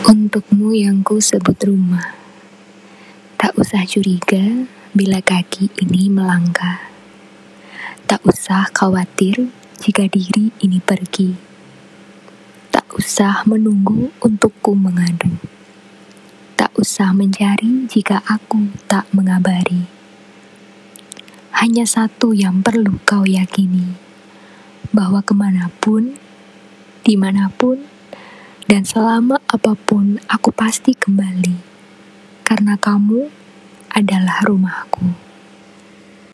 Untukmu yang ku sebut rumah, tak usah curiga bila kaki ini melangkah. Tak usah khawatir jika diri ini pergi. Tak usah menunggu untuk ku mengadu. Tak usah mencari jika aku tak mengabari. Hanya satu yang perlu kau yakini, bahwa ke mana pun, di mana pun, dan selama apa pun aku pasti kembali. Karena kamu adalah rumahku.